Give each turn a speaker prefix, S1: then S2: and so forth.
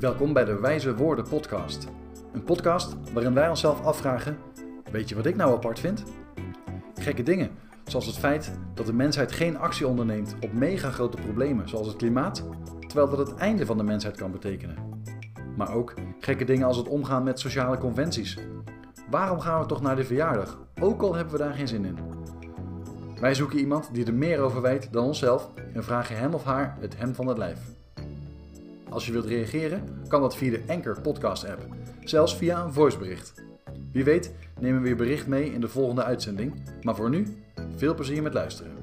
S1: Welkom bij de Wijze Woorden Podcast. Een podcast waarin wij onszelf afvragen: Weet je wat ik nou apart vind? Gekke dingen, zoals het feit dat de mensheid geen actie onderneemt op mega grote problemen zoals het klimaat, terwijl dat het einde van de mensheid kan betekenen. Maar ook gekke dingen als het omgaan met sociale conventies. Waarom gaan we toch naar de verjaardag, ook al hebben we daar geen zin in? Wij zoeken iemand die er meer over weet dan onszelf en vragen hem of haar het hem van het lijf. Als je wilt reageren, kan dat via de Anchor Podcast app, zelfs via een voicebericht. Wie weet nemen we je bericht mee in de volgende uitzending, maar voor nu, veel plezier met luisteren.